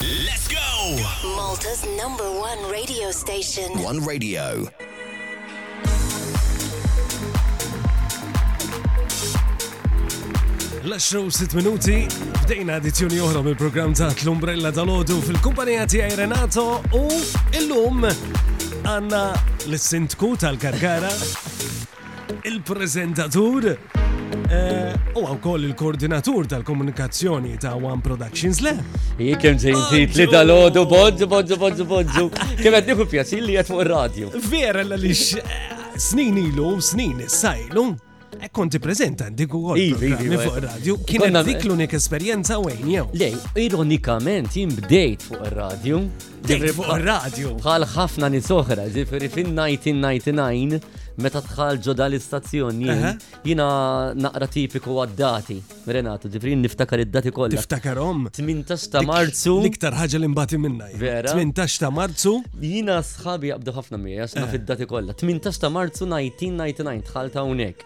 Let's go! Malta's number one radio station. One radio. L-10 6 minuti, bdejna edizzjoni oħra mill-programm ta' l-Umbrella dal-ħodu fil-kumpanija tiegħi Renato u illum għanna l-sindku tal-Karkara il-preżentatur, eh, u wkoll il-koordinatur tal-komunikazzjoni ta' One Productions le. Hi kemm se jintit li dalodu bodzu bodzu bodzu bodzu. Kemm qed nieħu pjaċir li qed fuq ir-radju. Vera l lix eh, snin ilu, snin issajlu, E konti prezenta dik u għol. Ivi, ivi, ivi. fuq il-radio. Kien dik l-unik esperienza għajn jew. Lej, ironikament jien bdejt fuq il-radio. Ġifri fuq ir-radju. Bħal ħafna nies oħra, ġifri fin-1999 meta tħal ġoda l-istazzjon jien, jiena naqra tipiku għad-dati, Renato, ġifri niftakar id-dati kollha. Tiftakarhom? 18 ta' Marzu. L-iktar ħaġa li mbagħad minna. Vera? 18 ta' Marzu. Jiena sħabi jaqbdu ħafna miegħi, jasna fid-dati kollha. 18 ta' Marzu 1999 tħal ta' hawnhekk.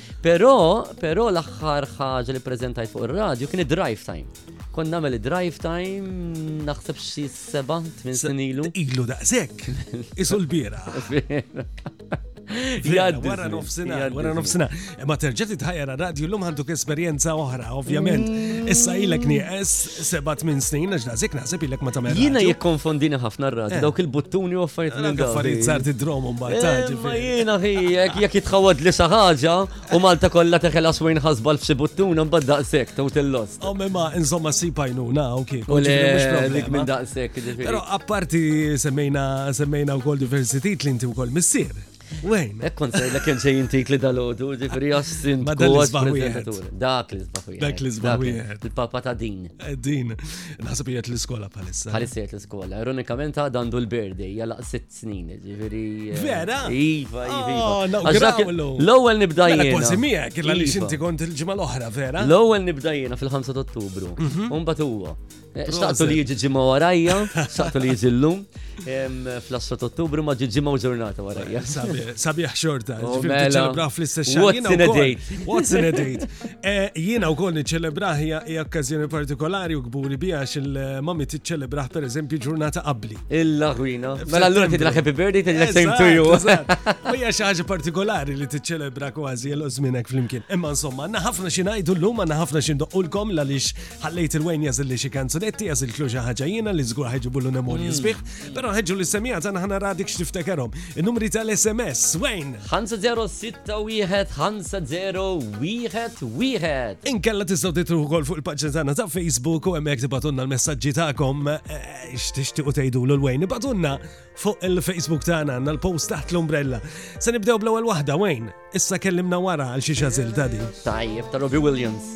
Però, però l-aħħar ħaġa li preżentajt fuq ir-radju kien id-drive time. Kon namel drive time, naħseb xi seba, tmin snin ilu. Ilu daqsek, isu l-bira. Wara nofsina, wara nofsina. Ma terġa titħajja radju l-lum għanduk esperienza oħra, ovvjament. Mm. Issa ilek nieqes. seba' tmien snin, għax daqsik naħseb ilek ma tagħmel. Jiena jikkonfondini ħafna r-rati, eh. dawk il-buttuni u affarijiet minn dawk. Affarijiet żgħar tidrom mbagħad. Eh, ma jiena jekk jekk jitħawad li sa ħaġa u Malta kollha teħel aswejn ħasbal f'xi buttuna mbagħad daqshekk tawt il-lost. U ma insomma si pajnuna u kif. U le dik minn daqshekk. Però apparti semmejna semmejna wkoll diversi titli inti wkoll missier. Wejn? Ek kont sejlek kien xejn intik li dal-ħodu, ġifiri għassin. Ma dan l-izbaħ Dak l-izbaħ Dak l-izbaħ Il-papa ta' din. Eh, din. Naħseb jgħet l-iskola palissa. Palissa jgħet l-iskola. Ironikament għad għandu l-birthday, jgħala 6 snin, ġifiri. Eh, Vera? Iva, iva. iva. Oh, l-ewel nibda mela, jena. Kważi miegħek, illa li iva. xinti kont il-ġimgħa l-oħra, vera? L-ewel nibda jena fil-5 ottubru. Umbat mhm. huwa. Xtaqtu li jiġi ġimma warajja, xtaqtu li jiġi l-lum, fl-10 ottubru ma ġi ġimma u ġurnata warajja. Sabiħ xorta, oh, ġifiri mela. ċelebraħ fl-istess xar. What's in a date? What's in a date? Eh, jiena u koll ċelebraħ hija okkazjoni partikolari u gburi bija il-mami tiċċelebraħ per eżempju ġurnata qabli. Illa ħwina. Mela l-lura tidra happy birthday, tidra same to you. U hija xi ħaġa partikolari li tiċċelebra kważi l żminek flimkien. Imma insomma, għandna ħafna xi ngħidu llum, għandna ħafna xi ndoqqulkom l-għaliex Ħallejt il-Wayne jagħżilli xi kanzunetti, għażiltlu xi ħaġa jiena li żgur ħajġibulu nemorji mm. sbieħ, però nħeġġu l-issemija tagħna ħana radik x'tiftekerhom. In-numri tal-SMS, Wayne. 5061 5011. Inkella tistgħu titru wkoll fuq il-paġġa tagħna ta' Facebook u hemmhekk tibatunna l-messaġġi tagħkom eh, x'tixtiequ tgħidulu l-Wayne. Ibatunna Fuq il-Facebook tagħna għandna l-post taħt l-umbrella. Se nibdew bl-ewwel waħda wejn. Issa kellimna wara għal xi xażil ta' din. Tajjeb ta' Robbie Williams.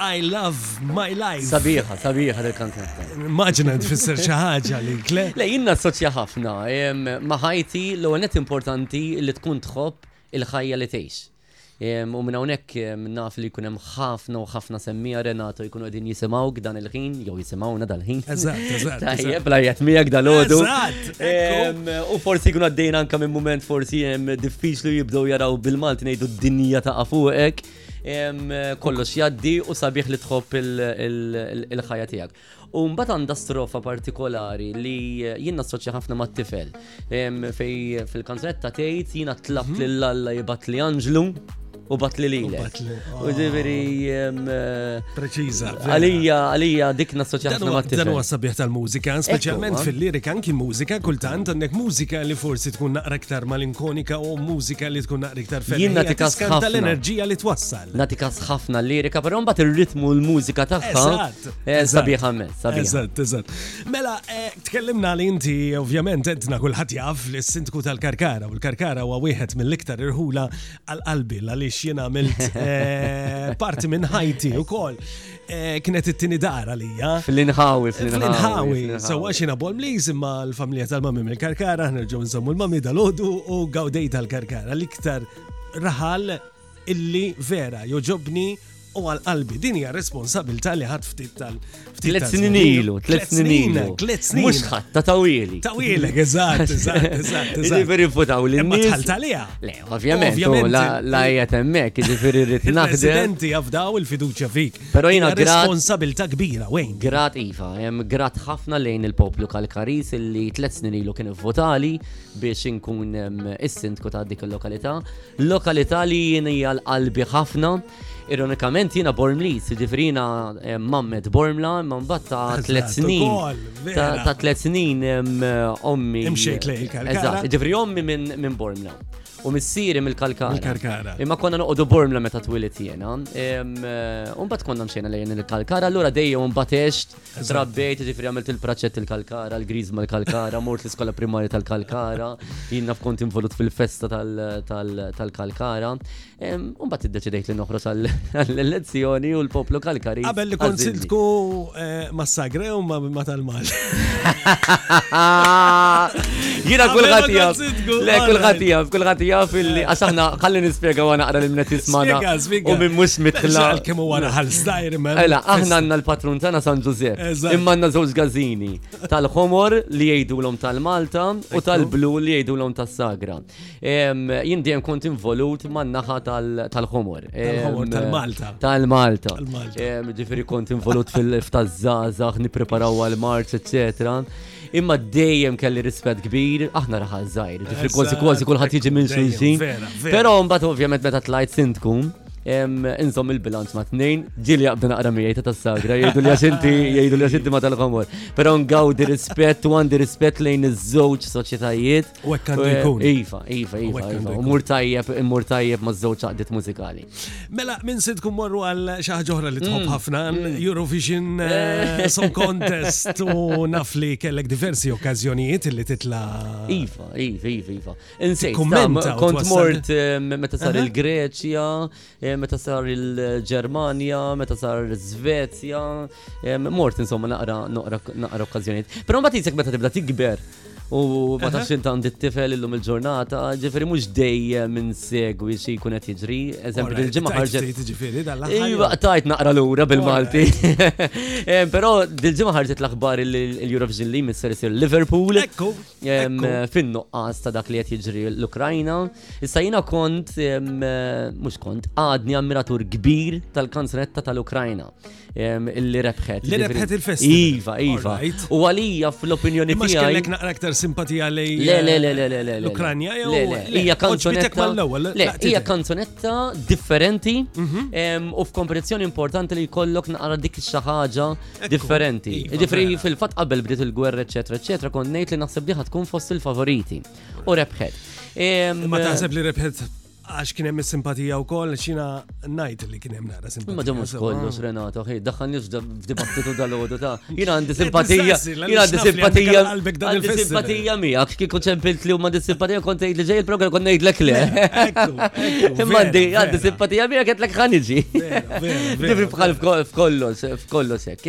I love my life. Sabiħa, sabiħa del kanzetta. Maġna tfisser xi ħaġa li kle. Le jinna soċja ħafna ma' ħajti l għonet importanti li tkun tħobb il-ħajja li tgħix. U minn hawnhekk naf li jkun hemm ħafna u ħafna semmija Renato jkunu qegħdin jisimgħu dan il-ħin jew jisimgħuna dal-ħin. Eżatt, eżatt. Tajjeb, lajjat miegħek dal-għodu. U forsi jkun għaddejn anke minn mument forsi hemm diffiċli jibdew jaraw bil-Malti ngħidu d-dinja ta' fuqek kollox jaddi u sabiħ li tħobb il-ħajja tiegħek. U mbagħad għandha strofa partikolari li jien nassoċja ħafna mat-tifel. Fej fil-kanzetta tgħid jiena tlabt mhm. lil Alla jibat li anġlu u bat li lilek. U ġifieri eh, Preċiża. Għalija, għalija dik nassoċja ħafna ma' Dan huwa sabiħ tal-mużika, speċjalment fil-lirika anki mużika kultant għandek mużika li forsi tkun naqra iktar malinkonika u mużika li tkun naqra iktar ferri. Jien nagħti kas ħafna l-enerġija li twassal. Nagħti kas ħafna l-lirika, però mbagħad ir-ritmu l-mużika tagħha. Eh, sabiħ għamel, sabiħ. Eżatt, eżatt. Mela, eh, tkellimna li inti ovvjament edna kulħadd jaf li s-sindku tal-Karkara u l-Karkara huwa wieħed mill-iktar irħula għal qalbi għaliex jien għamilt eh, parti minn ħajti u kol. Eh, kienet it-tini dar għalija. Fl-inħawi, fl-inħawi. Sawa xina bol mliz imma l-familja tal-mammi mill-karkara, ħnerġu nżommu l-mammi dal-ħodu u gawdej tal-karkara. L-iktar raħal illi vera joġobni u għal qalbi. Din hija responsabilità li ħadd ftit tal. Tlet snin ilu, tlet snin ilu. Tlet snin. Mhux ħadd ta' tawili. Tawili, eżatt, eżatt, eżatt. Ġifieri futaw li. Imma tħalt għaliha. Le, ovvjament, la hija temmek, ġifieri rrid naħdem. Presidenti jafdaw il-fiduċja fik. Però jiena grat. Responsabilità kbira, wejn. Grat iva, hemm grat ħafna lejn il-poplu kal-Karis li tlet snin ilu kien votali biex inkun is-sindku ta' dik il-lokalità. Lokalità li jien hija l-qalbi ħafna. Ironikament jiena Bormliz, ġifri jiena eh, mammet Bormla, imma mbagħad ta' tliet snin. Ta' tliet snin eh, ommi. Imxejt lej il-kalkara. Eżatt, ġifri ommi minn Bormla. U missieri mill-kalkara. Mill-kalkara. Imma konna noqogħdu Bormla meta twilit jiena. Eh, u mbagħad konna mxejna lejn il-kalkara, allura dejjem mbagħad għext, trabbejt, ġifri għamilt il-praċett il-kalkara, l-griż mal-kalkara, mort l-iskola primarja tal-kalkara, jiena f'kont involut fil-festa tal-kalkara. Umbat id-deċidejt li noħros għall-elezzjoni u l-poplu kalkari. Għabel li kont siltku eh, ma sagre u ma tal-mal. Jina kullħat jaf. Le, kullħat jaf, kullħat jaf illi għasaxna għalli nispiega għana għara l-mnet jismana. U minn mux mitħla. Kemm u għana għal stajr imma. Ela, aħna għanna l-patrun tana San Ġużep. Imma għanna żewġ gazzini. Tal-ħomor li jgħidu l-om tal-Malta u tal-blu li jgħidu l-om tas-sagra. Jien dejjem kont involut man-naħa tal-ħomor. Tal-ħomor tal-Malta. Tal-Malta. Ġifieri kont involut fil-ftażżażaħ, nippreparaw għal-marċ, eċċetera imma dejjem kelli rispett kbir, aħna raħal żgħir, ġifri kważi kważi kulħadd jiġi minn xulxin. Però mbagħad ovvjament meta tlajt sintku, Inżom il-bilanċ ma' t-nejn, ġili għabda naqra miegħi ta' tas-sagra, jgħidu li għaxinti, jgħidu li għaxinti ma' tal-komor. Pero ngawdi rispett u għandi rispett lejn iż-żewġ soċjetajiet U hekk għandu eh, jkun. Iva, iva, iva. iva. Mur tajjeb, mur tajjeb ma' żewġ għaqdiet mużikali. Mela, minn sidkom morru għal xaħġa oħra li tħobb mm. ħafna, mm. Eurovision eh, eh. Song Contest u naf li kellek diversi okkazjonijiet li titla. Iva, iva, iva, iva. Insejt, kont mort meta sar il-Greċja, Eh, meta sar il-Ġermanja, meta sar il-Svezja, eh, mort insomma naqra naqra okkazjoniet. Però mbagħad jisek meta tibda tikber u ma tafx int għandi t-tifel illum il-ġurnata, ġifieri mhux dejjem minn segwi xi jkun qed jiġri, eżempju dil-ġimgħa ħarġet. Ġifieri dal Iva tajt naqra lura bil-Malti. Eh, però dil-ġimgħa ħarġet l-aħbar il-Eurovision li misser isir Liverpool fin-nuqqas ta' dak li qed jiġri l-Ukrajna. Issa jina kont, mux kont, għadni ammiratur kbir tal-kanzunetta tal-Ukrajna li rebħet. Li rebħet il-festival. Iva, iva. U għalija fl-opinjoni tiegħi. Mux kellek naqra aktar simpatija lej. Le, le, le, le, le, le. L-Ukranja jew. Le, le, hija kanzunetta. Le, hija kanzunetta differenti mhm. u f'kompetizzjoni importanti li jkollok naqra dik xi ħaġa differenti. Iva, Ġifri fil-fatt qabel bdiet il-gwerra, eċetera, eċetera, konnejt li naħseb diħa tkun fost il-favoriti. U rebħet. Ma taħseb li rebħet għax kien hemm is-simpatija wkoll xina ngħid li kien hemm nara simpatija. Ma dumux kollus Renato, ħej, daħħal nifda f'dibattitu dal-għodu ta' jiena għandi simpatija, jiena għandi simpatija, għandi simpatija miegħek, kieku ċempilt li huma dis-simpatija kont tgħid li ġej il-programm kont ngħidlek le. Imma għandi simpatija miegħek qed lek ħaniġi. Tifri bħal f'kollos, f'kollos hekk.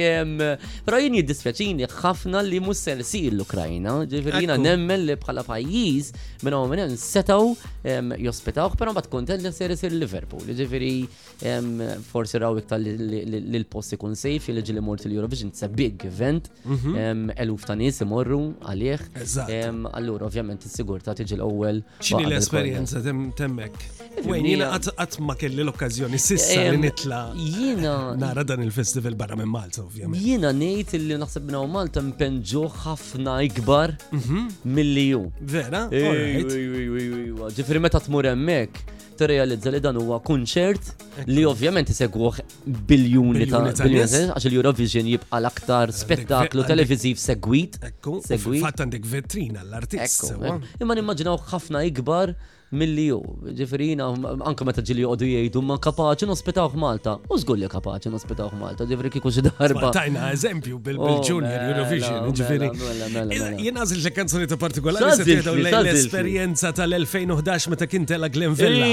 Però jien jiddispjaċini ħafna li mhux se nsir l-Ukrajna, ġifieri jiena nemmen li bħala pajjiż minn hawn minn hemm setgħu ehm, jospitawh, però mbagħad kontent li ser isir Liverpool. Ġifieri ehm, forsi raw iktar li l-post ikun safe li ġili mort l-Eurovision it's a big event, mhm. ehm, eluf ta' nies imorru għalih. Allura ovvjament is-sigurtà tiġi l-ewwel. X'inhi l-esperjenza temmek? Wayne, jina għat ma kelli l-okkazjoni sissa li nitla jina nara dan il-festival barra minn Malta, ovvijament. Jina nejt li naħseb u Malta mpenġu ħafna ikbar mhm. mill-li ju. Vera? Ġifri meta tmur emmek, t-realizza li dan huwa kunċert li ovvjament isegwuh biljuni ta' biljuni għax il-Eurovision jibqa' l-aktar spettaklu televiziv segwit. Segwit. Fatt għandek vetrina l-artist. Imma nimmaġinaw ħafna ikbar Milli hu, ġifieri jiena anke meta ġieli joqogħdu jgħidu ma kapaċi nospitaw f'Malta. U żgur li kapaċi nospitaw f'Malta, ġifieri kieku xi darba. Tajna eżempju bil-Junior oh, Eurovision, mela, ġifieri. Mela, mela, jien għażil li kanzuni ta' partikolari se tgħidu l-esperjenza tal-2011 meta kien tela Glen Villa.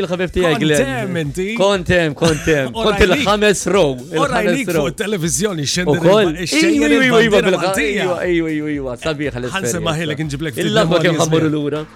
Il-ħabib tiegħi Glen. Kontem inti. Kontem, kontem. Kont il-ħames row. Il-ħames row. Televizjoni xendir. Ukoll. Ejwa, ejwa, ejwa, ejwa, sabiħ l-esperjenza. Ħanse maħilek nġiblek fil-lamma kien ħammur l-ura.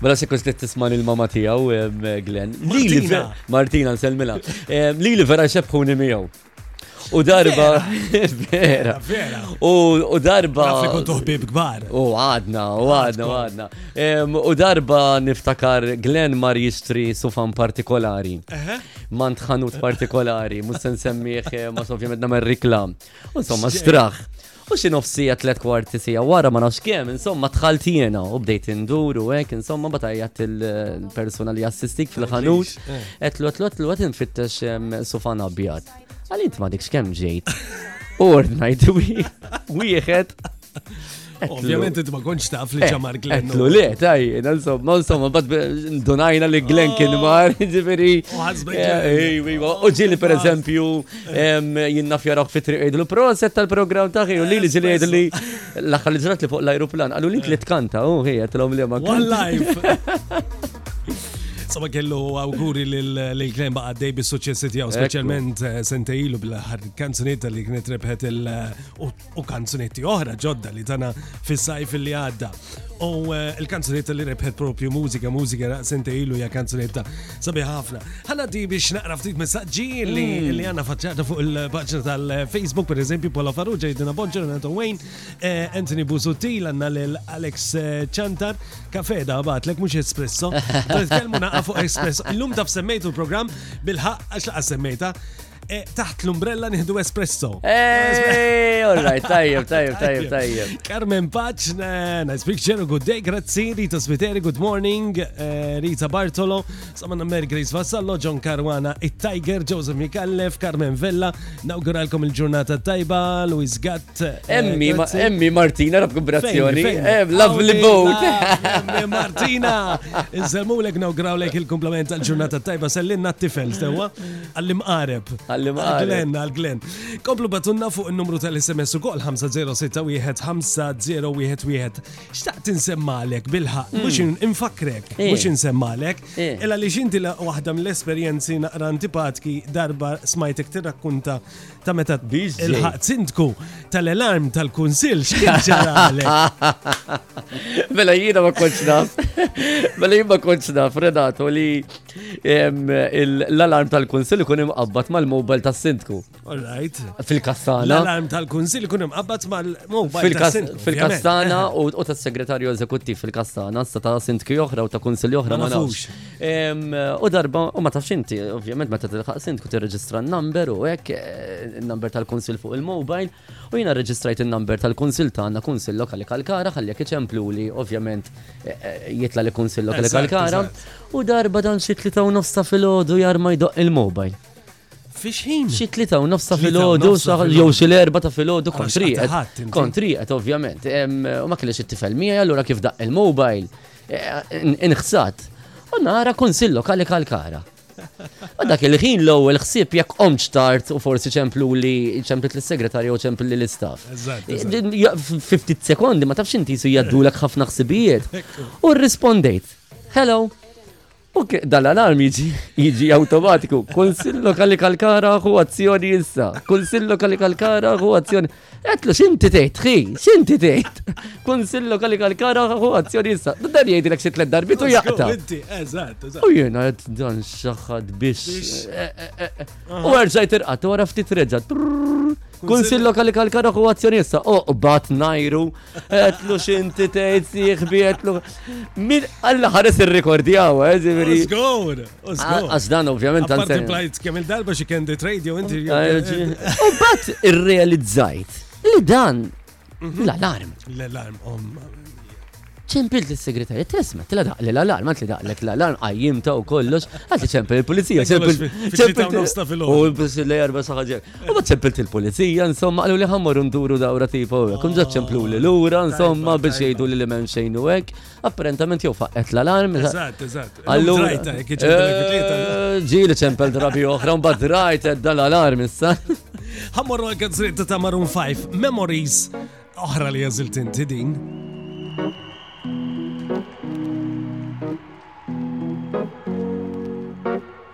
Ma nafx ikun qed tisma' lil mama tiegħu Glenn. Lili Martina nsellmilha. Lili vera xebħuni miegħu. U darba. Vera. U darba. Kun toħbib kbar. U għadna, u għadna, u għadna. U darba niftakar Glenn mar jistri sufan partikolari. Mant ħanut partikolari, musen semmiħ, ma sofjament namer riklam. Insomma, straħ. U xi nofs siegħa tliet kwarti siegħa wara ma nafx kemm, insomma dħalt jiena u bdejt indur u hekk, insomma ma tajjat il-persuna li assistik fil-ħanut, qed lot lot lot infittex sufan abjad. Għal int ma dikx kemm ġejt. Ordnajt wieħed. Ovvjament int ma kontx taf li eh, ġamar Glenn. Għetlu le, taj, insomma, insomma, bad donajna li Glenn kien oh. mar, ġifiri. Oh, eh, u ġili per eżempju Jien naf jarawk fi triq jgħidlu proset tal-programm ta' ħin u li li zili li l-aħħar li ġrat li fuq l-ajruplan qalu li li tkanta u ħija tlhom li ma. One life. Sama kellu awguri l-klem baqa dej bis-suċessi tiegħu, speċjalment eh, sentejlu bl-ħar kanzunetta li kienet rebħet il- eh, u kanzunetti oħra ġodda li tana fis-sajf li għadda. U eh, il-kanzunetta li rebħet propju mużika, mużika raqsente ilu ja kanzunetta sabi ħafna. Ħana di biex naqra ftit messagġi li mm. li għanna faċċata fuq il-paġna tal-Facebook, per eżempju, Paula Farrugia, Idina Bonġer, Renato Wayne, eh, Anthony Busuttil, għanna l-Alex eh, Chantar, kafeda għabat, lek mux espresso, kelmu naqra fuq espresso. Illum taf semmejtu l-program bil-ħaq għax laqqa semmejta. Eh, taħt l-umbrella nieħdu espresso. Ej, all right, tajjeb, tajjeb, tajjeb, tajjeb. Carmen Paċ, eh, nice picture, good day, grazzi, Rita Spiteri, good morning, eh, Rita Bartolo, Saman Mer Grace Vassallo, John Caruana, it-Tiger, Joseph Mikallef, Carmen Vella, nawguralkom il-ġurnata tajba, Luis Gatt. eh, Emmi, ma- grazzi. Emmi Martina, rab kumbrazzjoni. Fejn, fejn? Eh, Lovely Għawdin, boat. la, Emmi Martina, nżelmulek nawgrawlek il-komplement tal-ġurnata tajba, sellinna t-tifel, sewa. Għall-imqareb. Għall-imqareb. Għall-glen, għall-glen. Komplu batunna fuq il-numru tal-SMS u koll 5061 Xtaqt insemmalek bilħa, hmm. mux infakrek, eh. mux insemmalek, eh. illa li xinti waħda mill-esperienzi naqra antipatki darba smajtek tirrakkunta ta' meta il-ħaq sindku tal-alarm tal-kunsil x'kien ġarale. Mela jiena ma kontx naf. Mela jien ma kontx naf Renato li l-alarm tal-kunsil ikun imqabbat mal-mobile tas-sindku. Alright. Fil-kassana. L-alarm tal-kunsil ikun imqabbat mal-mobile tas-sindku. Fil-kassana u tas-segretarju eżekuttiv fil-kassana sa ta' sindki oħra u ta' kunsil oħra ma nafx. U darba, u ma tafx inti, ovvjament meta tilħaq sint kut irreġistra n-number u hekk eh, n-number tal-kunsil fuq il-mobile u jiena reġistrajt in-number tal-kunsil tagħna kunsil lokali kalkara ħalli jekk iċemplu li ovvjament eh, eh, jitla li kunsil lokali kalkara u darba dan xi tlita u nofsa fil-ħodu jarma jdoq il-mobile. Fixħin? Xi tlita u nofsa fil-ħodu, jew xi l-erba ta' fil-ħodu kontriqet. Kontriqet, ovvjament. U ma kellix it-tifel mija, allura kif daqq il-mobile, eh, inħsat. U nara konsillo kalli kalkara. U dak il-ħin l-ewwel ħsieb jekk omċ tard u forsi ċemplu li ċemplit l-segretarja u ċemplu li l-istaff. 50 sekondi ma tafx inti su jaddulek ħafna ħsibijiet. U rrispondejt, hello, Ok, dal-alarm jiġi jiġi automatiku. Kunsill lokali kalkara hu azzjoni issa. Kunsill lokali kalkara hu azzjoni. Etlu xinti tgħid, ħi, xinti tgħid. Kunsill lokali kalkara hu azzjoni issa. Dan jgħidilek xi tliet darbit u jaqta'. U jiena qed dan xaħad biex. Eh, eh, eh, u erġajt irqat, wara ftit reġa'. Kunsill lokali kalkara hu azzjoni issa. U bat najru Għetlu xinti tgħid sieħbi għetlu. Min għalla ħares ir-rekordjaw, eh, ġifieri. Żgur! Għax dan ovvjament għal sena. Plajt kemm il-darba xi kemm di trade jew inti. U bat irrealizzajt li dan mhm. l-alarm. L-alarm, om. ċempilt il-segretarja, tesma, tila daq li l-alarm, għant li daq l alarm għajjim ta' u kollox, għant li ċempil il-polizija, ċempil. ċempil. U l-polizija li jarba saħġer. U bat ċempilt il-pulizija, insomma, għallu li ħammur nduru dawra tipo, kun ġat ċemplu li l-ura, insomma, biex jgħidu li li mem xejn u għek, apparentament jow faqqet l-alarm. Eżat, eżat. Għallu, ġili ċempel drabi oħra, un bat rajt edda l-alarm issa. Ħammur għal-kazzrita ta' Maroon 5, Memories, oħra li għazilt inti din.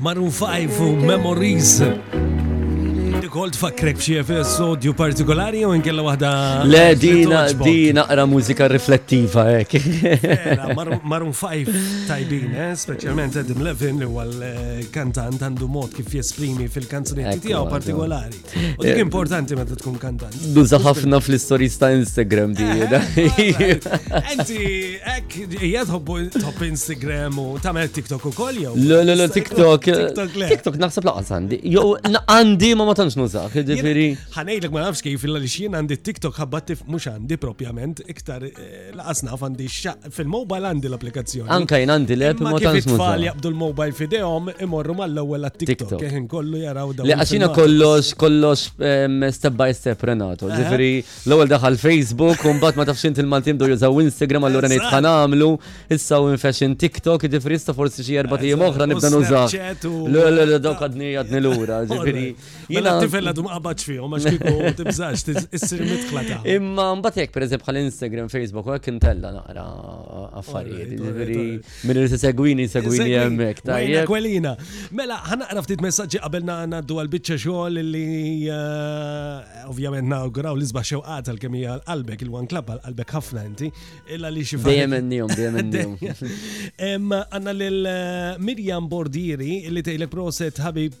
Maroon 5 u Memories. Dikol tfakkrek f'xi episodju partikolari u nkella waħda. Le, dina, dina qra mużika riflettiva, ek. Maroon 5 tajbin, eh? specialment Adam Levin li huwa l-kantant għandu mod kif jesprimi fil-kanzunetti tiegħu partikolari. U dik importanti meta tkun kantant. Duża ħafna fl-istories ta' Instagram di. Enti, ek, jgħad tħobb Instagram u tamel TikTok u koll jew? Le, le, le, TikTok. TikTok naħseb laqas għandi. Jow, għandi ma ma tantx nużax, ġifiri. Ħanejlek ma nafx kif il-għalixin għandi TikTok ħabbat mux għandi propjament iktar eh, Laqas naf għandi fil-mobile għandi l-applikazzjoni. Anka jien għandi l-app ma tantx muża. Tfal jaqbdu l-mobile fidejhom imorru mal-ewwel għat-TikTok. Keħin kollu jaraw dawn. Laqasina kollox kollox step by step Renato. Eh. Ġifieri l-ewwel daħal Facebook u mbagħad ma tafx int il-Maltin do jużaw Instagram allura ngħid ħa nagħmlu. Issa u infashion TikTok ġifieri issa forsi xi erba' tiem oħra nibda nużaw. Le le le dawk għadni għadni lura ġifieri. Mela t-tifel għadu maqabadx fihom, għax kiku tibżax, issir mitħla ta' Imma mbagħad jekk pereżemp bħal Instagram, Facebook, u hekk intella naqra affarijiet. Ġifieri minn irid segwini segwini hemmhekk. Tajja kwelina. Mela ħanaqra ftit messaġġi qabel ngħaddu għal biċċa xogħol li eh, ovvjament nawguraw li sbaħ xewqat għal kemm hija qalbek il-one club għal qalbek ħafna inti illa li xi Dejjem ennihom, dejjem ennihom. Għandna lil eh, Mirjam Bordieri li tgħidlek proset ħabib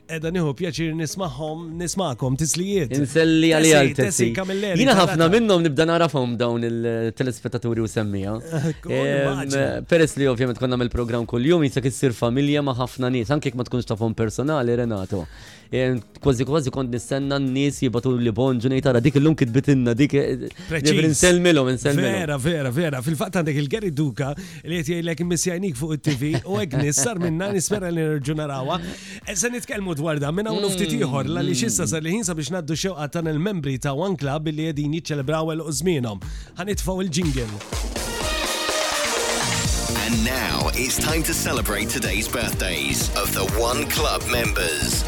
Edha nieħu pjaċir nismagħhom, nismagħkom, tislijiet. Inselli għalija għal tessi. Jina ħafna minnhom nibda narafhom dawn il-telespettaturi u semmija. Peress li ovvjament konna mill programm kull-jum jisak issir familja ma' ħafna nies, anke ma tkunx tafhom personali Renato. Kważi kważi kont nistenna n-nies jibatu li bonġu ngħid tara dik illum kitbitinna dik. Insellmilhom, insellmilhom. Vera, vera, vera. Fil-fatt għandek il-Gary Duka li qed jgħidlek missjajnik fuq it-TV u hekk nissar minna nispera li nerġu narawha. Eh, se nitkellmu dwar dan minn hawn ftit mm, ieħor la li mm. xissa sar li ħin sabiex ngħaddu xewqa tan il-membri ta' One Club li qegħdin jiċċelebraw il żmienhom. Ħanitfgħu il-jingle. And now it's time to celebrate today's birthdays of the One Club members.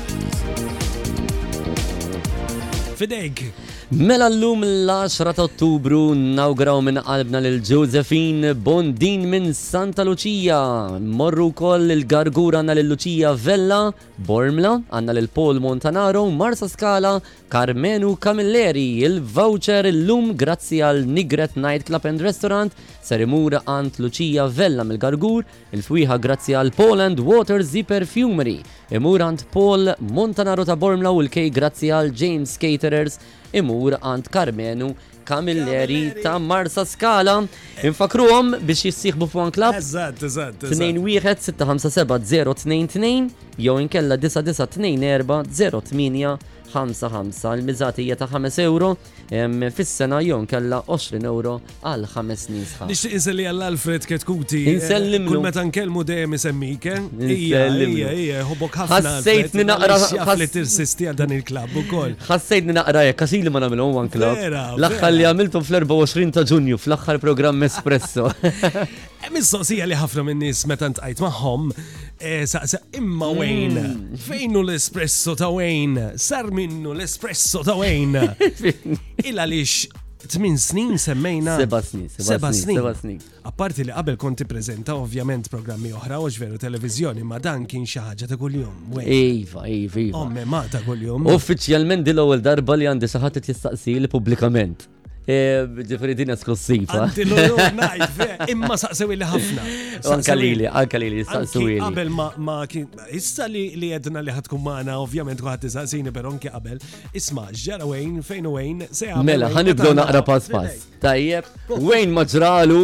Fideg, Mela llum l-għaxra ta' Ottubru nawgraw minn qalbna lil Josephine Bondin minn Santa Luċija. Mmorru wkoll il-Gargur għandna lil Luċija Vella, Bormla għandna lil Paul Montanaro, Marsa Skala, Karmenu Camilleri. Il-voucher illum grazzi għal Nigret Night Club and Restaurant ser imur għand Luċija Vella mill-Gargur Il-fwieħa grazzi għal Poland Water Zee Perfumery imur għand Paul Montanaro ta' Bormla u l-kejk grazzi għal James Caterers imur għand Karmenu Camilleri ta' Marsaskala. Infakruhom biex jissieħbu f'One Club Eżatt, eżatt, eżatt. 21657 jew inkella 9924 0855 il-miżati hija ta' 5 euro Fis-sena jew nkella 20 ewro għal ħames snin sħaħ. Nixtieq inselli għal Alfred Ketkuti. Insellimlu. Kull meta nkellmu dejjem isemmik, eh? Ija, ija, ija, ħobbok ħafna. Ħassejt li naqra ħass li tirsisti għal dan il-klabb ukoll. Ħassejt li naqra jekk għax li ma nagħmlu one club. L-aħħar li għamiltu fl-24 ta' Ġunju fl-aħħar programm Espresso. Mistoqsija li ħafna minn nies meta ntqajt magħhom eh, saqsa imma mm. Wayne, fejnu l-espresso ta' Wayne, sar minnu l-espresso ta' Wayne. Il għaliex tmin snin semmejna. Seba snin, seba snin. Seba snin. Apparti li qabel konti prezenta ovvjament programmi oħra u ġveru televizjoni, ma dan kien xi ħaġa ta' kuljum. Iva, iva, iva. Omme ma ta' kuljum. Uffiċjalment dil ewwel darba li għandi saħat jistaqsi li pubblikament. Ġifiri din esklussiva. Imma saqsew li ħafna. Anka li li, anka li li, saqsew li. Qabel ma kien, issa li li għedna li ħatkun maħna, ovvjament kuħat saqsini per anki qabel, isma ġara Wayne, fejn Wayne, se għamil. Mela, ħanibdu naqra pass pass. Tajjeb, Wayne maġralu.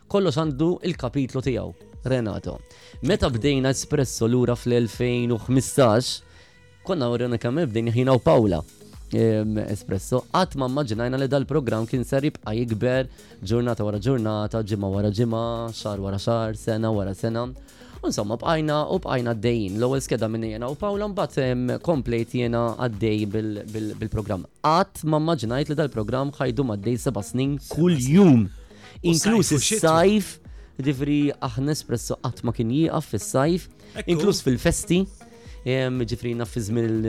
Kollox għandu il-kapitlu tiegħu, Renato. Meta bdejna Espresso lura fl-2015, konna u Renato kemm bdejna ħina u Pawla. Ehm, espresso, għat ma maġinajna li dal-program kien ser jibqa jikber ġurnata wara ġurnata, ġimma wara ġimma, xar wara xar, sena wara sena. Insomma, bqajna u bqajna għaddejjin. L-ewwel skeda minn jena u Pawla mbagħad ehm, komplejt jena għaddej bil-programm. Qatt ma maġinajt li dal-programm ħajdu maddej seba' snin kull jum. inkluż is-sajf, ġifri aħna espresso qatt ma kien jieqaf fis-sajf, inkluż fil-festi, ġifri naf fi żmien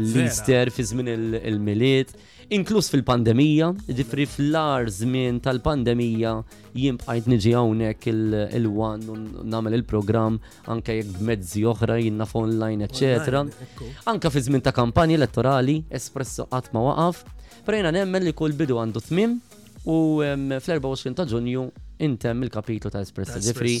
l-Easter, fi żmien il-Milied, inkluż fil-pandemija, ġifri fl-ar żmien tal-pandemija jien bqajt niġi hawnhekk il-wan u nagħmel il-programm anke jekk b'mezzi oħra jien naf online, eċetera. Anke fi żmien ta' kampanji elettorali, espresso qatt ma waqaf, prejna nemmen li kull bidu għandu tmim U fl-24 ta' ġunju intem il-kapitlu ta' Espresso. Ġifri,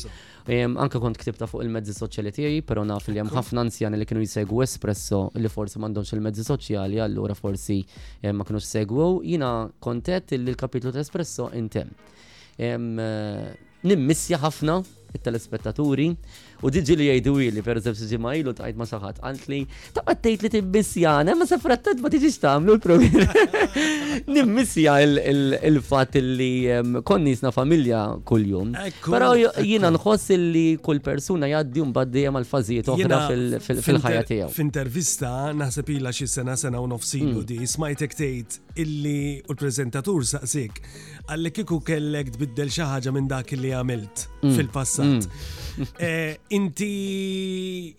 anke kont ktibta fuq il-mezzi soċjali tiegħi, però naf li hemm ħafna anzjani li kienu jsegwu Espresso li forsi m'għandhomx il-mezzi soċjali, allura forsi ma kienu segwu. Jina kontet li l-kapitlu ta' Espresso intem. Nimmissja ħafna it-telespettaturi u ġiġi li jgħidu li per eżempju xi ġimgħa ilu tqajt ma' saħat qaltli taqgħod tgħid li timmissjana ma sa frattant ma tiġix tagħmlu l-programm. Nimmissja il-fatt li ehm, konni jisna familja kuljum. Però jiena nħoss li kull persuna jgħaddi mbagħad dejjem għal fażijiet oħra fil-ħajja tiegħu. F'intervista naħseb ilha xi sena sena u nofsilu mm. di smajtek tgħid illi u l-preżentatur saqsik Għalli kiku kellek tbiddel xi ħaġa minn dak li għamilt mm. fil-passat. Mm. Eh, inti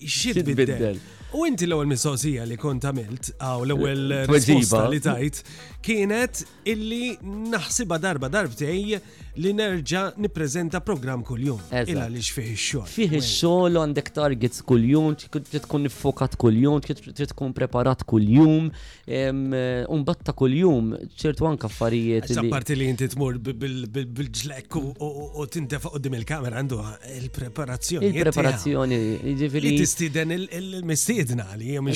xi tbiddel? U inti l-ewwel mistoqsija li kont għamilt għaw l-ewwel eh, risposta li tajt kienet illi naħsiba darba darbtej li nerġa' nippreżenta programm kuljum. Illa li xfih ix-xogħol. Fih ix-xogħol għandek targets kuljum, trid tkun nifokat kuljum, trid tkun preparat kuljum, Umbat ta' kuljum, ċertu anka affarijiet. Issa parti li jinti tmur bil-ġlek u tintefa qoddim il-kamera għandu il-preparazzjoni. Il-preparazzjoni, ġifiri. Tistiden il-mistiedna li jom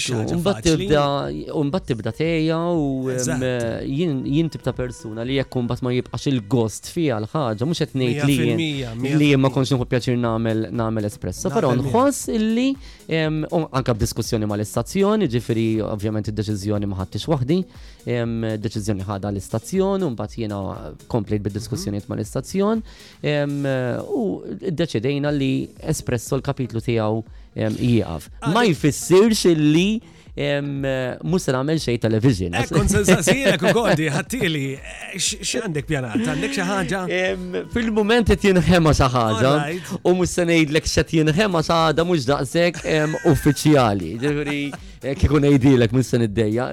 Umbat tibda teja u jien tibda persuna li jekk umbat ma jibqax il-gost fija l-ħagġa, mux etnejt li jien. Li jien ma konx nħu pjaċir namel espresso, pero nħos illi Anka b'diskussjoni ma l-istazzjon, ġifiri ovvjament id-deċizjoni ma ħadtix waħdi, deċizjoni ħada l-istazzjon, un bat jena komplejt bid-diskussjoniet ma l-istazzjon, u deċidejna li espresso l-kapitlu tijaw jieqaf. Ah, ma jfissirx li Mux se nagħmel xejn television. Eh, Kun se nsaqsijek ukoll di ħattili x'għandek pjanat, għandek xi ħaġa? Fil-mument qed jinħema xi ħaġa u mhux se ngħidlek x'qed jinħema xi ħaġa mhux daqshekk uffiċjali. Ġifieri eh, kieku ngħidilek mhux se niddejja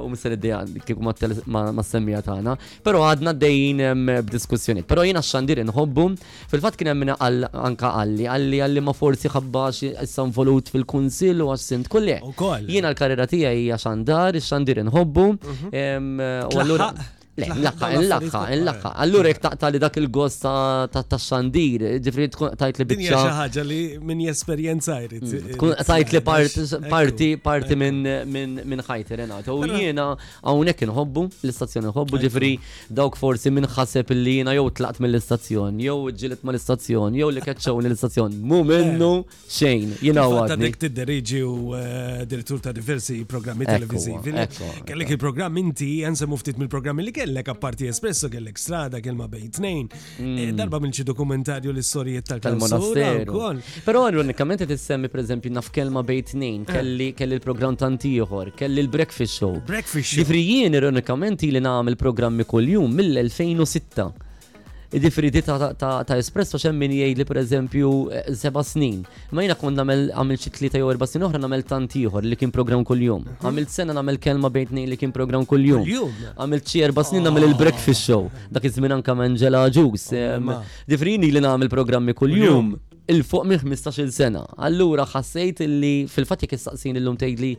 u mhux se niddejja kieku ma' semmija tagħna, però għadna dejjin b'diskussjonijiet. Però jiena x'għandir inħobbu Fil-fatt kien hemm min qal anke qalli, qalli, qalli ma forsi ħabba għax issa involut fil-kunsill u għax sindku, le. Jiena l-karriera tiegħi hija xandar, ix-xandir inħobbu. Tlaħħaq? Le, nlaħħaq, nlaħħaq, nlaħħaq. Allura jekk taqtagħli dak il-gost tax-xandir, ġifieri tkun qtajtli biċċa. Hija xi ħaġa li min jesperjenza jrid. Tkun qtajtli parti minn ħajti Renato. U jiena Hawnhekk inħobbu, l-istazzjon inħobbu, ġifri dawk forsi minn ħaseb li jiena jew tlaqt mill-istazzjon, jew ġilet mal-istazzjon, jew li keċċew l-istazzjon. Mu minnu xejn, jiena għadni. Dik tidderiġi u eh, direttur ta' diversi programmi televizivi. Kellek il-programm inti, jense muftit mill-programmi li kellek, apparti espresso, kellek strada, kelma bejn tnejn, Eh, darba minn xi dokumentarju l-istorijiet tal-monasteru. Però għallu unikament qed issemmi pereżempju naf kelma bejn tnejn, eh. kelli kelli l-programm tant ieħor, kelli l-breakfast show. Breakfast show. Ġifri jien ironikament li nagħmel programmi kuljum mill-2006. Ġifri di ta' espresso xemmin jgħid li pereżempju eh, seba' snin. Imma jiena kont nagħmel għamilt xi tlieta jew erba' snin oħra nagħmel tant ieħor li kien programm kuljum. Mhm. Għamilt sena nagħmel kelma bejn tnejn li kien programm kuljum. Għamilt xi erba' snin nagħmel il-breakfast show. Dak iż-żmien anke Angela Ġus. Oh, Difrini li nagħmel programmi kuljum il-fuq minn 15-il sena. Allura ħassejt li fil-fatt jekk issaqsin illum tgħidli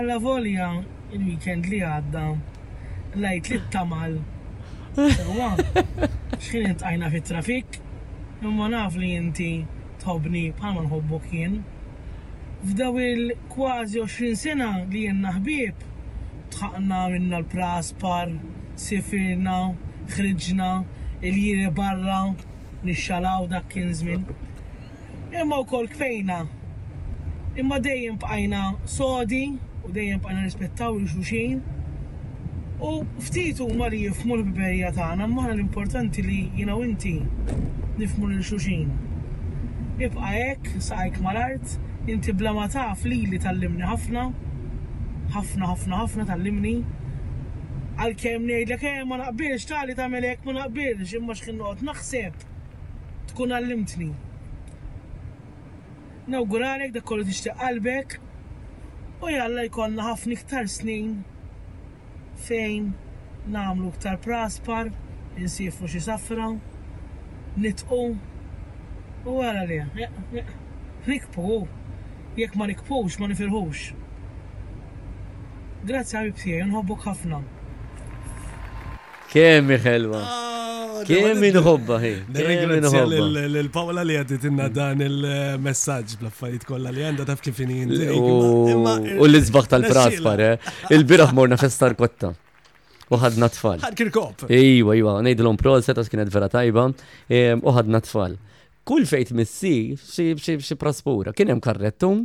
Allavolja il-weekend li għadda l-Għid li ttamal sewwa x'ħin iltqajna fit-trafik, imma naf li inti tħobbni bħalma nħobbok jien. F'dawn il-kważi għoxrin sena li ilna ħbieb, tħaqna, għamilna l-praspar, sifirna, ħriġna, il-jiri barra, nixxalaw, dak kien żmien. imma wkoll kfejna. Imma dejjem bqajna sodi u dejjem bqajna nirrispettaw lil xulxin. U ftit huma li jifhmu l-ħbiberija tagħna, imma aħna l-importanti li jiena u inti nifhmu lil xulxin. Ibqa' hekk, saqajk mal-art, inti bla ma taf lili tgħallimni ħafna, ħafna, ħafna, ħafna tgħallimni. Għalkemm ngħidlek, eh, ma naqbilx, tali tagħmel hekk, ma naqbilx, imma x'ħin noqgħod naħseb! tkun għallimtni. Nawguralek dak kollu tixtieq qalbek u jalla jkollna ħafna iktar snin fejn nagħmlu iktar praspar, insiefru xi safra, nitqu u wara le, nikbu u jekk ma nikbux ma nifirħux. Grazzi ħabib tiegħi u nħobbok ħafna. Kemm ħelwa. Ah, Kemm inħobba hi. Nirringrazzja lil Paola li għaddit inna mm. dan il-messaġġ bl-affarijiet kollha li għandha taf kif inhi U l-isbaħ tal-prat pare. Il-biraħ morna festar kotta. U ħadna tfal. Ħad kirkop. Ejwa, ejwa, ngħidilhom proset għax kienet vera tajba. U ħadna tfal. Kull fejt missi xi praspura. Kien hemm karrettun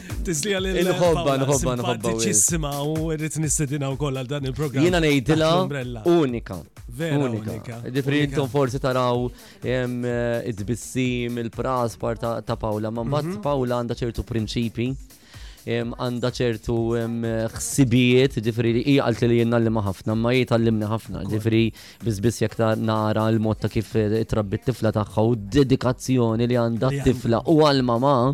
Tislija lil Inħobba, nħobba, nħobba. Ċissima u rrit nistedina u koll għal dan il-programm. Jena nejdila unika. Unika. Difri intom forsi taraw eh, id-bissim, il-praspar ta' Paula, ma mbagħad mhm. Paula għandha ċertu prinċipi għanda ċertu xsibijiet, ġifri li hija għalt li jenna li ħafna, ma hija tallimni ħafna, ġifri bizbis jek ta' nara l-mod ta' kif eh, trabbi t-tifla tagħha u dedikazzjoni li għandha t-tifla u għal-mama.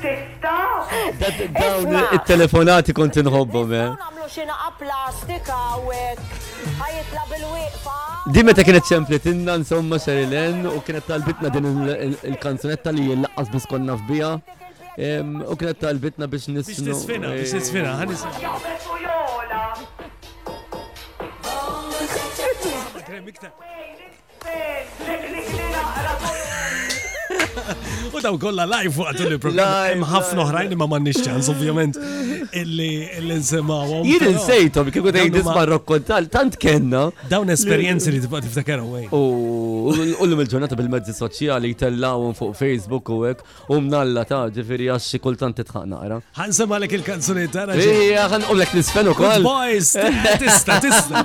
Tista? Dawn it-telefonati kont inħobbhom, eh. Nagħmlu xi naqa' plastika hawnhekk. Ħajitla bil-wieqfa. Di meta kienet sempli tinna insomma Sherilen u kienet talbitna din il-kanzunetta li l-laqqas biss konna f'bija. U kienet talbitna biex nisnu. Biex nisfina, biex nisfina, U daw kolla live waqt il-programm. ħafna oħrajn ma m'għandniex ċans ovvjament illi nsemgħu. Jien insejthom kieku tgħid isma' rokkontal tant kenna. Dawn esperjenzi li tibqa' tiftakar hawn. U l il-ġurnata bil-mezzi soċjali jtellawhom fuq Facebook u hekk u mnalla ta' ġifieri għax xi kultant titħaq naqra. Ħansem għalek il-kanzunetta. Ija, ħanqomlek nisfen ukoll. Boys, tista, tista.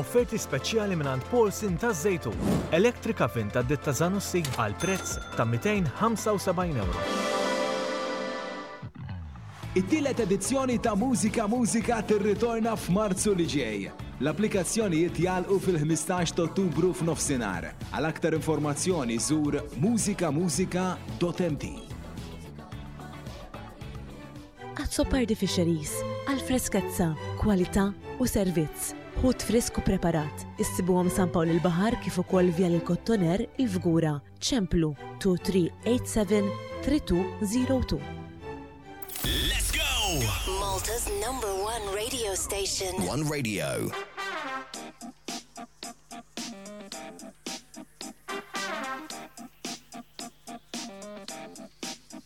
Offerti speċjali mingħand Paulson taż-Żejtun, Electric Oven ta' ditta Zanussi għal prezz ta' €275. It-tielet edizzjoni ta' Mużika Mużika tirritorna f'Marzu li ġej. L-applikazzjonijiet jagħlqu fil-15 t'Ottubru f'nofsinhar. Għal aktar informazzjoni żur musikamużika.mt. Azzopardi Fisheries, għal freskezza, kwalità u servizz. Ħut frisk u preparat, issibuhom San Pawl il-Baħar kif ukoll Vjal il-Kottoner, il-Fgura, Ċemplu, 2387 3202. Malta's number one radio station. One radio.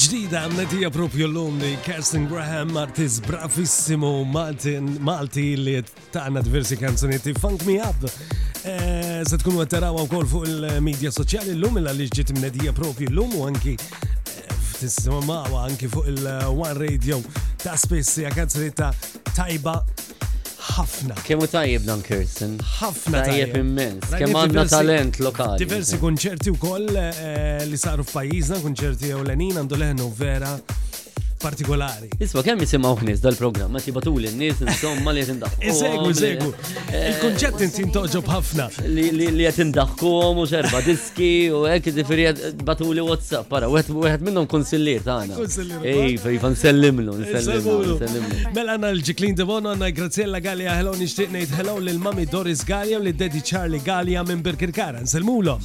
ġdida netija propju l-lum li Kerstin Graham artist bravissimo Maltin Malti li tagħna diversi kanzunetti funk me up. Eh, se tkunu qed tarawha wkoll fuq il-medja soċjali llum il għaliex ġiet imnedija propju llum u anki eh, tismawa anki fuq il-One Radio ta' spiss hija kanzunetta tajba ħafna. Kemm u tajjeb Dan Kirsten? Ħafna tajjeb immens. Kemm għandna talent lokali. Diversi konċerti wkoll eh, li saru f'pajjiżna, konċerti ewlenin għandu leħnu vera partikolari. Isma, kemm jisimaw ħnis dal-programm, ma tibatu li n-nis insomma li jtindaħku. Isegwu, isegwu. Eh, Il-konċett inti intoġob ħafna. Li jt indaħku u xerba diski u hekk ġifiri batu li WhatsApp, para, wieħed minnhom konsillier tagħna. Ej, fej, fan sellimlu, sellimlu. Mela għandna l-ġiklin Devon, għandna Graziella Gallia, hello nixtieq ngħid hello lil Mami Doris Gallia u lil Daddy Charlie Gallia minn Birkirkara, nselmulhom.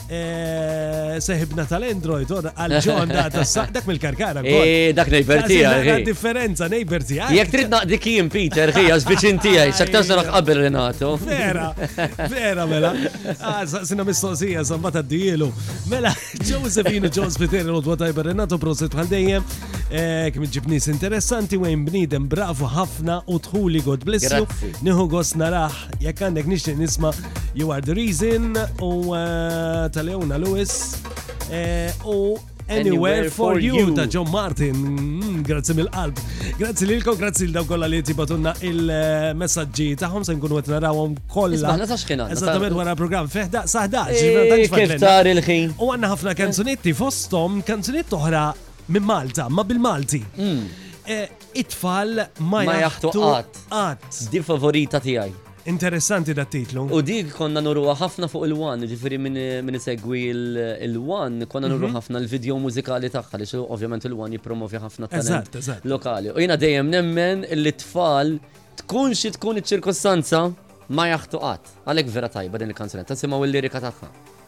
eh, seħibna tal-Android, għal ġon da dak mill-karkara. Eh, dak nejber tijaj. Dak differenza nejber tijaj. Jek trid naqdi kim, Peter, ħija, zbicin tijaj, saktar sarax qabel Renato. Vera, vera, mela. Ah, Sina mistoqsija, zambat għaddijilu. Mela, Josephine Jones Peter, l-odwa tajber Renato, proset bħal dejjem. Eh, kim ġibnis interessanti, wejn bnidem bravu ħafna u tħuli God bless you. Nihu gos naraħ Jekk għandek nixtieq nisma' You Are The Reason u eh, tal-Leona Lewis eh, u Anywhere for You ta' John Martin. Mm, grazzi mill-qalb. Grazzi lilkom, grazzi l-daw kolla li tibatunna il-messagġi taħħom se nkunu għet narawom kolla. Ismaħna ta' xkina. Eżattament wara program feħda saħda. Eh, kif tar il-ħin. U għanna ħafna kanzunetti fostom, kanzunetti oħra minn Malta, ma bil-Malti. Mm. Eh, It-tfal ma Ma jaħtu jaħtu qatt. qatt. Di favorita tiegħi. Interessanti dat titlu. U dik konna nuruha ħafna fuq il-wan, ġifiri minn min isegwi il- il-wan, konna nuru Mhm. ħafna l-video mużikali tagħha, li xi- ovvjament il-wan jippromovi ħafna talent Eżatt, eżatt. lokali. U jiena dejjem nemmen li t-tfal tkun xi tkun iċ-ċirkostanza ma jaħtu qatt. Għalhekk vera tajba din il-kanzunetta, simgħu l-lirika tagħha.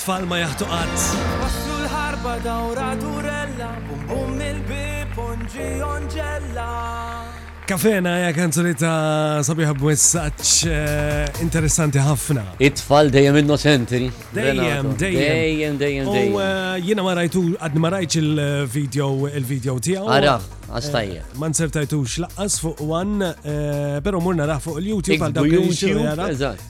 Tfal ma jaħtu qatt. Waslu l-ħarba dawra durella, bum bum mill-bieb u nġi onġella. Kafena hija kanzunetta sabiħa b'messaġġ interessanti ħafna. It-tfal dejjem innoċenti, Renato. Dejjem, dejjem. U jiena ma rajtu, għadni ma rajtx il-video, il-video tiegħu. Araħ, għax tajjeb. Ma nsertajtux laqqas fuq one, però mur naraħ fuq il-YouTube għal dawk li jixtiequ jaraw. Eżatt.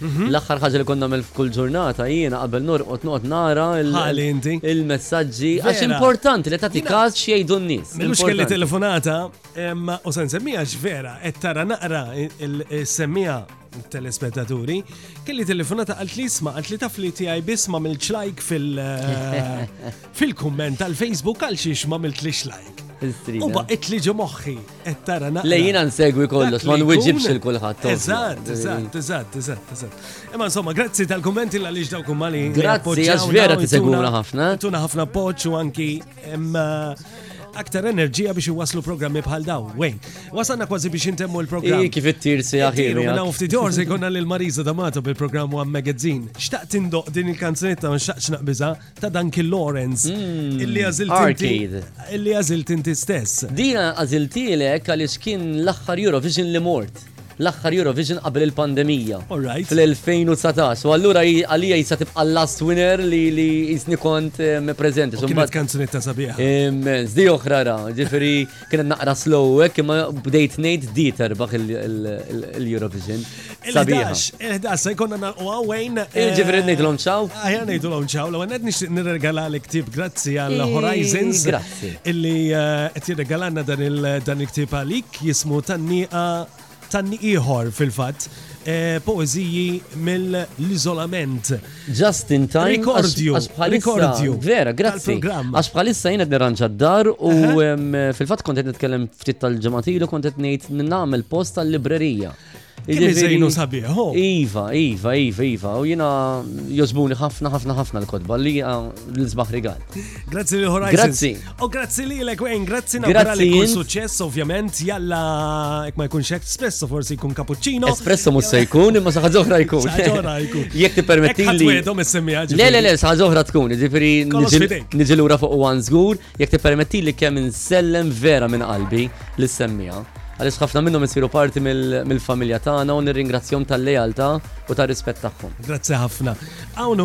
L-aħħar ħaġa li kont nagħmel f'kull ġurnata jiena qabel norqod noqgħod nara il-messaġġi għax importanti li tagħti każ x'jgħidu n-nies. Mhux kelli telefonata u se nsemmiha vera qed tara naqra is-semmiha telespettaturi, kelli telefonata għalt li isma għalt li taf li tiegħi bisma mill ċlajk fil-kumment tal-Facebook għal xiex ma mill tlix lajk. U baqgħet li ġo moħħi. qed tara naqra. Le jiena nsegwi kollox, ma nwiġibx il kulħadd. Eżatt, eżatt, eżatt, eżatt, eżatt. Imma insomma, grazzi tal-kummenti l għaliex dawk huma li. Grazzi għax vera tisegwuna ħafna. Tuna ħafna poċ u anki aktar enerġija biex iwaslu programmi bħal daw. Wejn, wasanna kważi biex intemmu l-programm. Kif it-tir se jaħiru. Minna ufti dor se jkonna l-Marisa Damato bil-programm għam magazine. Xtaqt indoq din il-kanzunetta ma xaqx naqbiza. ta' Duncan Lawrence hmm, illi għażilt Arcade. Illi għażilt inti stess. Dina għażiltilek għaliex kien l-aħħar Eurovision li mort. L-aħħar Eurovision qabel il-pandemija. Alright. Fl-2019. U allura għalija jisa tibqa last winner li li jisni kont eh, prezenti. Kienet kanzunetta sabiħa. Immens, di oħra ra, ġifiri Kienet naqra slow hekk imma bdejt ngħid di terbaħ il-Eurovision. Sabiħa. Il-11 se jkollna nagħlqu għawejn. Eh, Ġifieri ngħidulhom ċaw? Aħjar ah, ngħidulhom ċaw. L-ewwel qed nixtieq nirregala l ktib grazzi għal Horizons. Grazzi. Illi eh, qed jirregalanna dan il-ktib għalik jismu tan-nieqa Thanni ieħor, fil-fatt, poeżiji mill-iżolament. Just in time. Rikordju. Rikordju. Vera, grazzi. Għax bħalissa jien qed nirranġa d-dar u fil-fatt kont qed nitkellem ftit tal-ġimgħa ilu kont qed ngħid nagħmel post tal-librerija. Iżejnu sabiħ. Iva, iva, iva, iva. U jina jozbuni ħafna, ħafna, ħafna l-kodba li l-izbaħ rigal. Grazzi li ħorajt. Grazzi. U grazzi li l Wayne, grazzi nabra li kull suċċess, ovvjament, jalla ek ma jkunx hekk spesso forsi jkun cappuccino. Espresso mhux se jkun, imma saħħa ġoħra jkun. Saħħa jkun. Jekk tippermetti li. Le le le, saħħa ġoħra tkun, ġifieri niġi lura fuq one żgur, jekk tippermetti li kemm insellem vera minn qalbi li semmiha għaliex ħafna minnhom isiru parti mill-familja tagħna u nirringrazzjom tal-lealtà u tar-rispett tagħhom. Grazzi ħafna. Hawn